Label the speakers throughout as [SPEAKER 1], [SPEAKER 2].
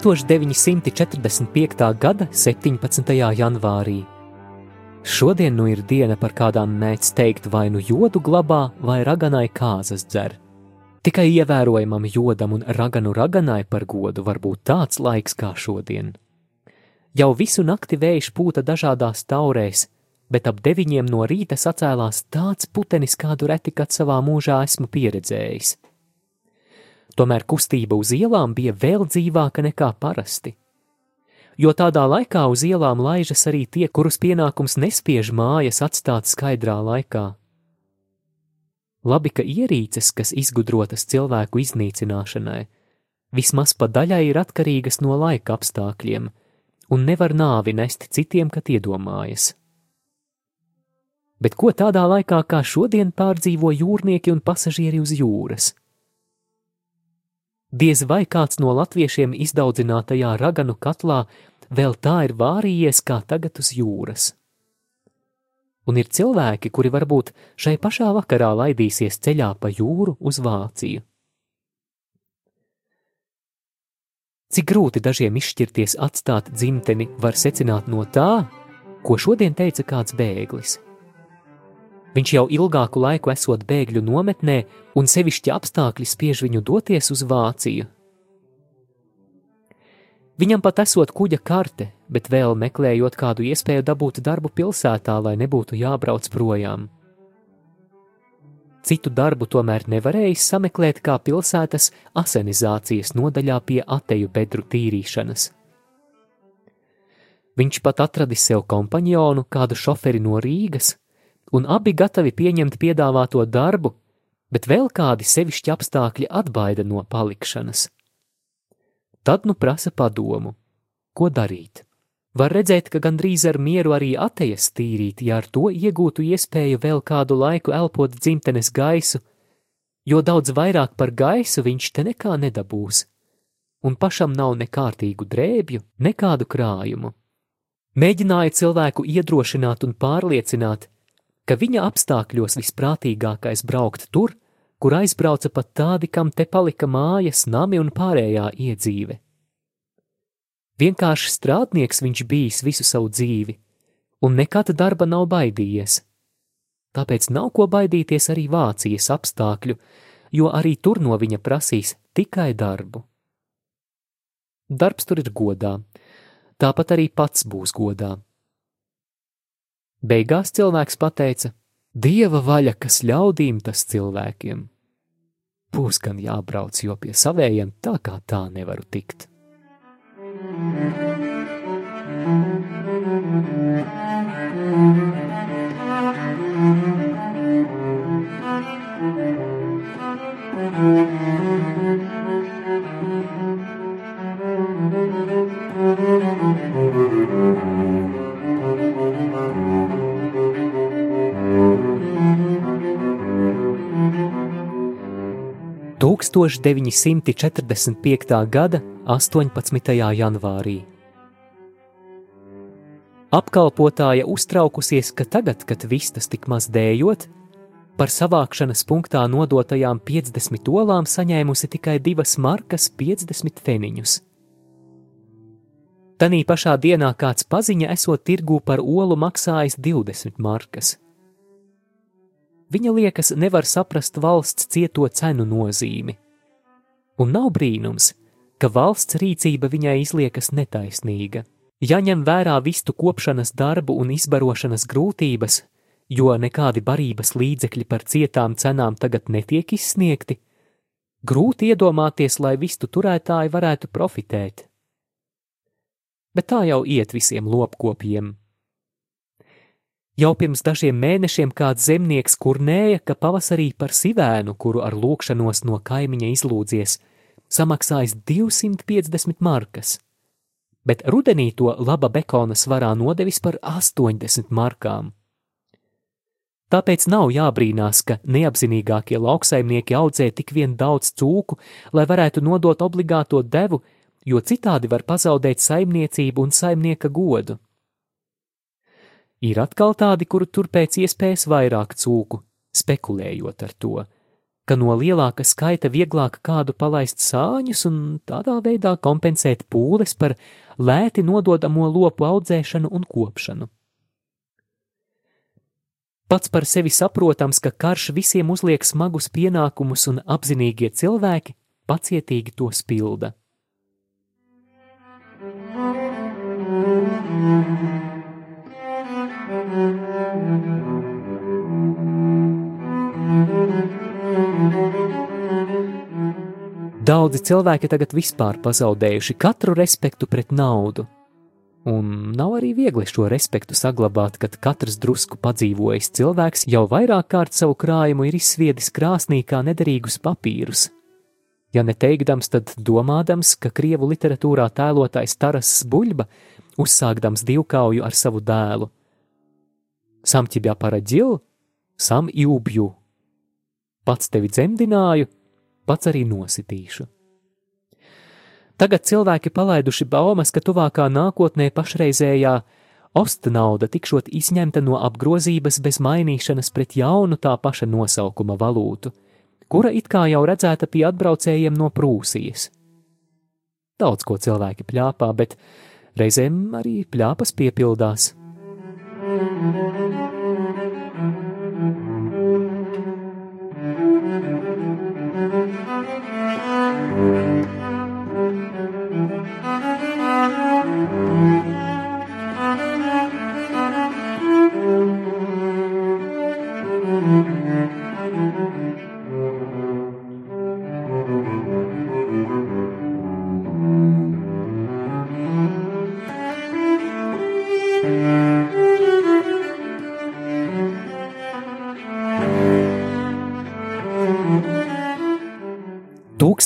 [SPEAKER 1] 1945. gada 17. janvārī. Šodien nu ir diena, par kādām mēdz teikt, vai nu jodu glabā, vai raganai kāzas dzer. Tikai ievērojamam jodam un raganu raganai par godu var būt tāds laiks kā šodien. Jau visu nakti vējš pūta dažādās taurēs, bet ap deviņiem no rīta sacēlās tāds putenis, kādu reti kad savā mūžā esmu pieredzējis. Tomēr kustība uz ielām bija vēl dzīvāka nekā parasti. Jo tādā laikā uz ielām laižas arī tie, kurus pienākums nespiež mājas atstāt skaidrā laikā. Labi, ka ierīces, kas izgudrotas cilvēku iznīcināšanai, vismaz pa daļai ir atkarīgas no laika apstākļiem, un nevar nāvi nest citiem, kad iedomājas. Bet ko tādā laikā kā šodien pārdzīvo jūrnieki un pasažieri uz jūras? Diez vai kāds no latviešiem izdaudzinātajā raganu katlā vēl tā ir vārījies kā tagad uz jūras. Un ir cilvēki, kuri varbūt šai pašā vakarā laidīsies ceļā pa jūru uz Vāciju. Cik grūti dažiem izšķirties atstāt dzimteni, var secināt no tā, ko šodien teica kāds bēglis. Viņš jau ilgāku laiku esot bēgļu nometnē, un sevišķi apstākļi spiež viņu doties uz Vāciju. Viņam pat esot kuģa karte, bet vēl meklējot kādu iespēju dabūt darbu pilsētā, lai nebūtu jābrauc projām. Citu darbu tomēr nevarējis sameklēt kā pilsētas asenizācijas nodaļā pie ateju bedru tīrīšanas. Viņš pat atradis sev kompanionu, kādu šoferi no Rīgas, un abi gatavi pieņemt piedāvāto darbu, bet vēl kādi sevišķi apstākļi atbaida no palikšanas. Tad nu prasa padomu, ko darīt. Var redzēt, ka gandrīz ar mieru arī atejas tīrīt, ja ar to iegūtu iespēju vēl kādu laiku elpot dzimtenes gaisu, jo daudz vairāk par gaisu viņš te nekā nedabūs, un pašam nav nekārtīgu drēbju, nekādu krājumu. Mēģināja cilvēku iedrošināt un pārliecināt, ka viņa apstākļos visprātīgākais braukt tur, kur aizbrauca pat tādi, kam te palika mājas, nami un pārējā iedzīve. Vienkārši strādnieks viņš bijis visu savu dzīvi, un nekad darba nav baidījies. Tāpēc nav ko baidīties arī Vācijas apstākļu, jo arī tur no viņa prasīs tikai darbu. Darbs tur ir godā, tāpat arī pats būs godā. Beigās cilvēks pateica: Dieva vaļa, kas ļaudīm, tas cilvēkiem. Būs gan jābrauc, jo pie savējiem tā kā tā nevaru tikt.
[SPEAKER 2] Tūkstoš
[SPEAKER 1] 1945. gada 18. janvārī. Apkalpotāja uztraukusies, ka tagad, kad vistas tik maz dējot, par savākšanas punktā nodotajām 50 olām saņēmusi tikai 2 markas 50 feniņus. Tanī pašā dienā kāds paziņa esot tirgū par olu maksājis 20 markas. Viņa liekas nevar saprast valsts cieto cenu nozīmi. Un nav brīnums, ka valsts rīcība viņai izliekas netaisnīga. Ja ņem vērā vistu kopšanas darbu un izbarošanas grūtības, jo nekādi barības līdzekļi par cietām cenām tagad netiek izsniegti, grūti iedomāties, lai vistu turētāji varētu profitēt. Bet tā jau iet visiem lopkopiem. Jau pirms dažiem mēnešiem kāds zemnieks kurnēja, ka pavasarī par sivēnu, kuru ar lūkšanos no kaimiņa izlūdzies, samaksājis 250 markas, bet rudenī to laba bekona svarā nodevis par 80 markām. Tāpēc nav jābrīnās, ka neapzinīgākie lauksaimnieki audzē tik vien daudz cūku, lai varētu nodot obligāto devu, jo citādi var pazaudēt saimniecību un saimnieka godu. Ir atkal tādi, kuri tur pēc iespējas vairāk cūku, spekulējot ar to, ka no lielāka skaita vieglāk kādu palaist sāņus un tādā veidā kompensēt pūles par lēti nododamo lopu audzēšanu un kopšanu. Pats par sevi saprotams, ka karš visiem uzliek smagus pienākumus un apzinīgie cilvēki pacietīgi tos pilda. Daudzi cilvēki tagad vispār pazaudējuši katru respektu pret naudu Un nav arī viegli šo respektu saglabāt, kad katrs drusku padzīvojis cilvēks jau vairāk kārt savu krājumu ir izsviedis krāsnī kā nederīgus papīrus. Ja neteikdams, tad domādams, ka krievu literatūrā tēlotājs Taras Buļba, uzsākdams divkauju ar savu dēlu. Sam ķibjā paradžil, sam jūbju. Pats tevi dzemdināju, pats arī nositīšu. Tagad cilvēki palaiduši baumas, ka tuvākā nākotnē pašreizējā osta nauda tikšot izņemta no apgrozības bez mainīšanas pret jaunu tā paša nosaukuma valūtu, kura it kā jau redzēta pie atbraucējiem no Prūsijas. Daudz ko cilvēki pļāpā, bet reizēm arī pļāpas piepildās. Thank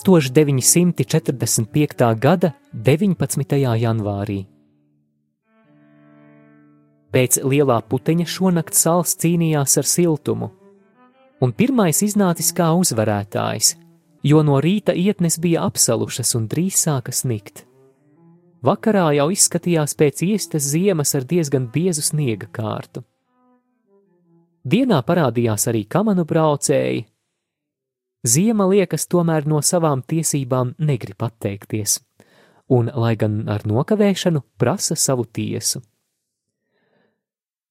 [SPEAKER 1] 1945. gada 19. janvārī. Pēc lielā puteņa šonakt sāls cīnījās ar siltumu, un pirmais iznācis kā uzvarētājs, jo no rīta ietnes bija apsalušas un drīz sāka snikt. Vakarā jau izskatījās pēc iestas ziemas ar diezgan biezu sniega kārtu. Dienā parādījās arī kamanu braucēji, Ziema liekas tomēr no savām tiesībām negrib atteikties, un, lai gan ar nokavēšanu, prasa savu tiesu.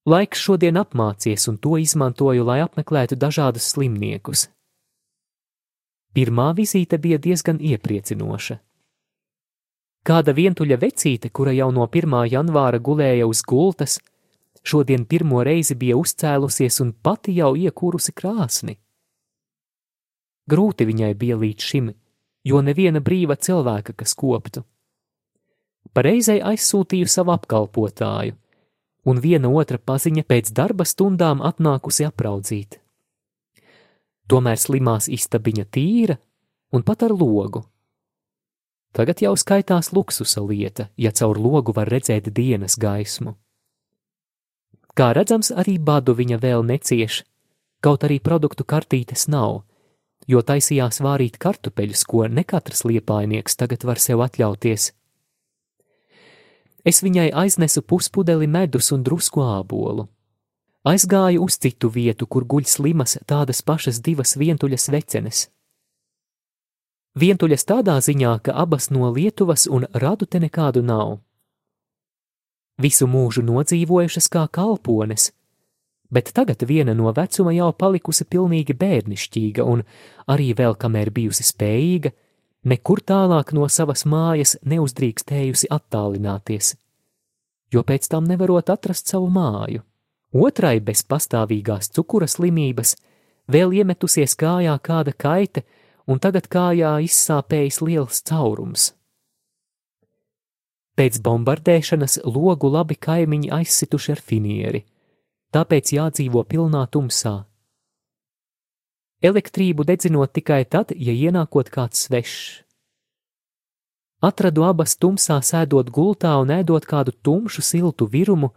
[SPEAKER 1] Laiks šodien apmācies, un to izmantoju, lai apmeklētu dažādus slimniekus. Pirmā vizīte bija diezgan iepriecinoša. Kāda vientuļa vecīte, kura jau no 1. janvāra gulēja uz gultas, šodien pirmo reizi bija uzcēlusies un pati jau iekūrusi krāsni. Grūti viņai bija līdz šim, jo neviena brīva cilvēka, kas koptu. Pareizai aizsūtīju savu apkalpotāju, un viena otra paziņa pēc darba stundām atnākusi apraudzīt. Tomēr slimās istabiņa tīra un pat ar logu. Tagad jau skaitās luksusa lieta, ja caur logu var redzēt dienas gaismu. Kā redzams, arī badu viņa vēl necieš, kaut arī produktu kartītes nav, jo taisījās vārīt kartupeļus, ko ne katrs liepainieks tagad var sev atļauties – Es viņai aiznesu puspudeli medus un drusku ābolu. Aizgāju uz citu vietu, kur guļ slimas tādas pašas divas vientuļas vecenes. Vientuļas tādā ziņā, ka abas no Lietuvas un radu te nekādu nav. Visu mūžu nodzīvojušas kā kalpones, bet tagad viena no vecuma jau palikusi pilnīgi bērnišķīga un arī vēl kamēr bijusi spējīga, nekur tālāk no savas mājas neuzdrīkstējusi attālināties, jo pēc tam nevarot atrast savu māju. Otrai bez pastāvīgās cukura slimības vēl iemetusies kājā kāda kaite, un tagad kājā izsāpējis liels caurums. Pēc bombardēšanas logu labi kaimiņi aizsituši ar finieri, tāpēc jādzīvo pilnā tumsā. Elektrību dedzinot tikai tad, ja ienākot kāds svešs. Atradu abas tumsā sēdot gultā un ēdot kādu tumšu siltu virumu,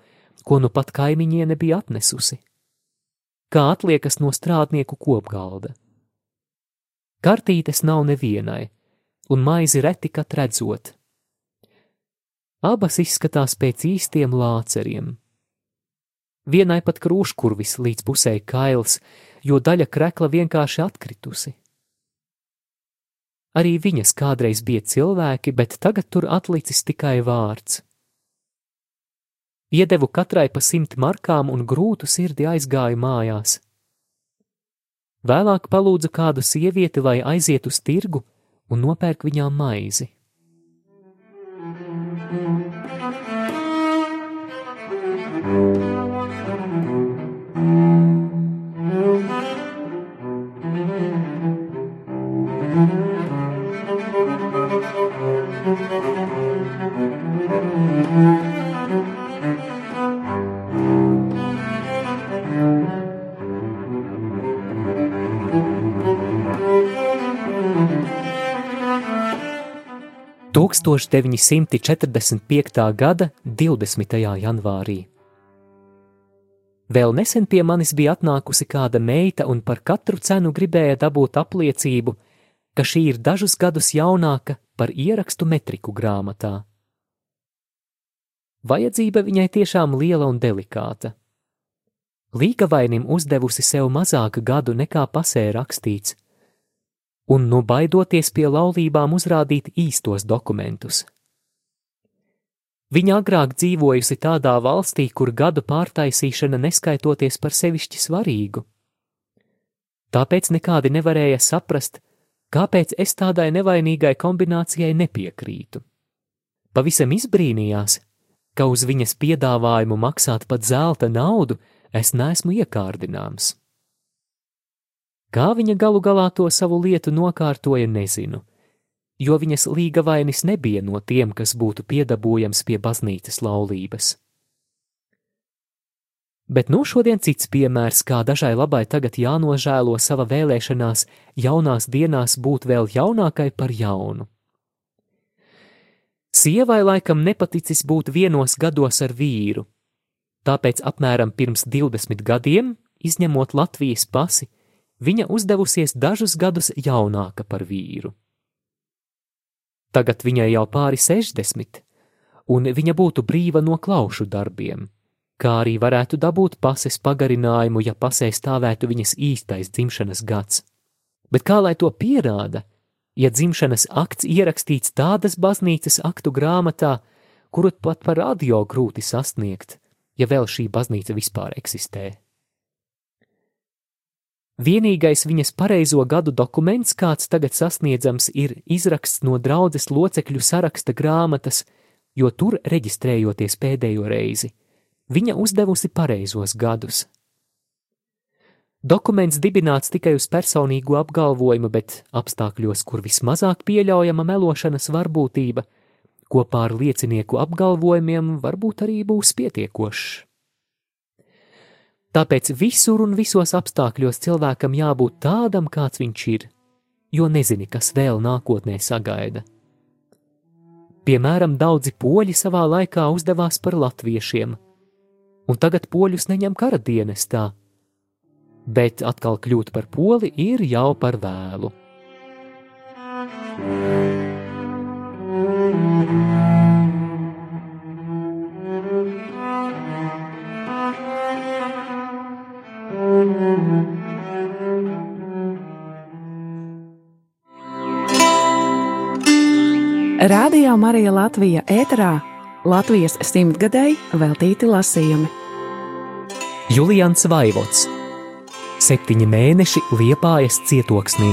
[SPEAKER 1] ko nu pat kaimiņiene bija atnesusi. Kā atliekas no strādnieku kopgalda. Kartītes nav nevienai, un maizi reti kat redzot. Abas izskatās pēc īstiem lāceriem. Vienai pat krūškurvis līdz pusē kails, jo daļa krekla vienkārši atkritusi. Arī viņas kādreiz bija cilvēki, bet tagad tur atlicis tikai vārds. Iedevu katrai pa simt markām un grūtu sirdi aizgāju mājās. Vēlāk palūdzu kādu sievieti, lai aiziet uz tirgu un nopērk viņām maizi. Tūkstoš 945. gada 20. janvārī. Vēl nesen pie manis bija atnākusi kāda meita un par katru cenu gribēja dabūt apliecību, ka šī ir dažus gadus jaunāka par ierakstu metriku grāmatā. Vajadzība viņai tiešām liela un delikāta. Līgavainim uzdevusi sev mazāk gadu nekā pasē rakstīts, un nu baidoties pie laulībām uzrādīt īstos dokumentus. Viņa agrāk dzīvojusi tādā valstī, kur gadu pārtaisīšana neskaitoties par sevišķi svarīgu. Tāpēc nekādi nevarēja saprast, kāpēc es tādai nevainīgai kombinācijai nepiekrītu. Pavisam izbrīnījās, ka uz viņas piedāvājumu maksāt pat zelta naudu es neesmu iekārdināms. Kā viņa galu galā to savu lietu nokārtoja, nezinu jo viņas līga vainis nebija no tiem, kas būtu piedabūjams pie baznīcas laulības. Bet nu šodien cits piemērs, kā dažai labai tagad jānožēlo sava vēlēšanās jaunās dienās būt vēl jaunākai par jaunu. Sievai laikam nepaticis būt vienos gados ar vīru, tāpēc apmēram pirms 20 gadiem, izņemot Latvijas pasi, viņa uzdevusies dažus gadus jaunāka par vīru. Tagad viņai jau pāri 60, un viņa būtu brīva no klaušu darbiem, kā arī varētu dabūt pases pagarinājumu, ja pasē stāvētu viņas īstais dzimšanas gads. Bet kā lai to pierāda, ja dzimšanas akts ierakstīts tādas baznīcas aktu grāmatā, kuru pat par radio grūti sasniegt, ja vēl šī baznīca vispār eksistē? Vienīgais viņas pareizo gadu dokuments, kāds tagad sasniedzams, ir izraksts no draudzes locekļu saraksta grāmatas, jo tur reģistrējoties pēdējo reizi, viņa uzdevusi pareizos gadus. Dokuments dibināts tikai uz personīgu apgalvojumu, bet apstākļos, kur vismazāk pieļaujama melošanas varbūtība, kopā ar liecinieku apgalvojumiem varbūt arī būs pietiekošs. Tāpēc visur un visos apstākļos cilvēkam jābūt tādam, kāds viņš ir, jo nezini, kas vēl nākotnē sagaida. Piemēram, daudzi poļi savā laikā uzdevās par latviešiem, un tagad poļus neņem kara dienestā, bet atkal kļūt par poli ir jau par vēlu.
[SPEAKER 2] Radio Marija Latvija ēterā Latvijas simtgadēji veltīti lasījumi.
[SPEAKER 1] Julians Vaivots Septiņi mēneši Liepājas cietoksnī.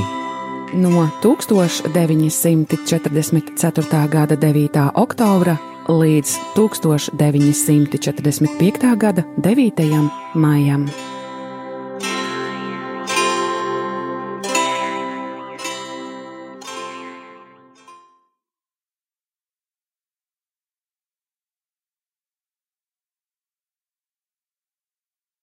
[SPEAKER 2] No 1944. gada 9. oktobra līdz 1945. gada 9. maijam.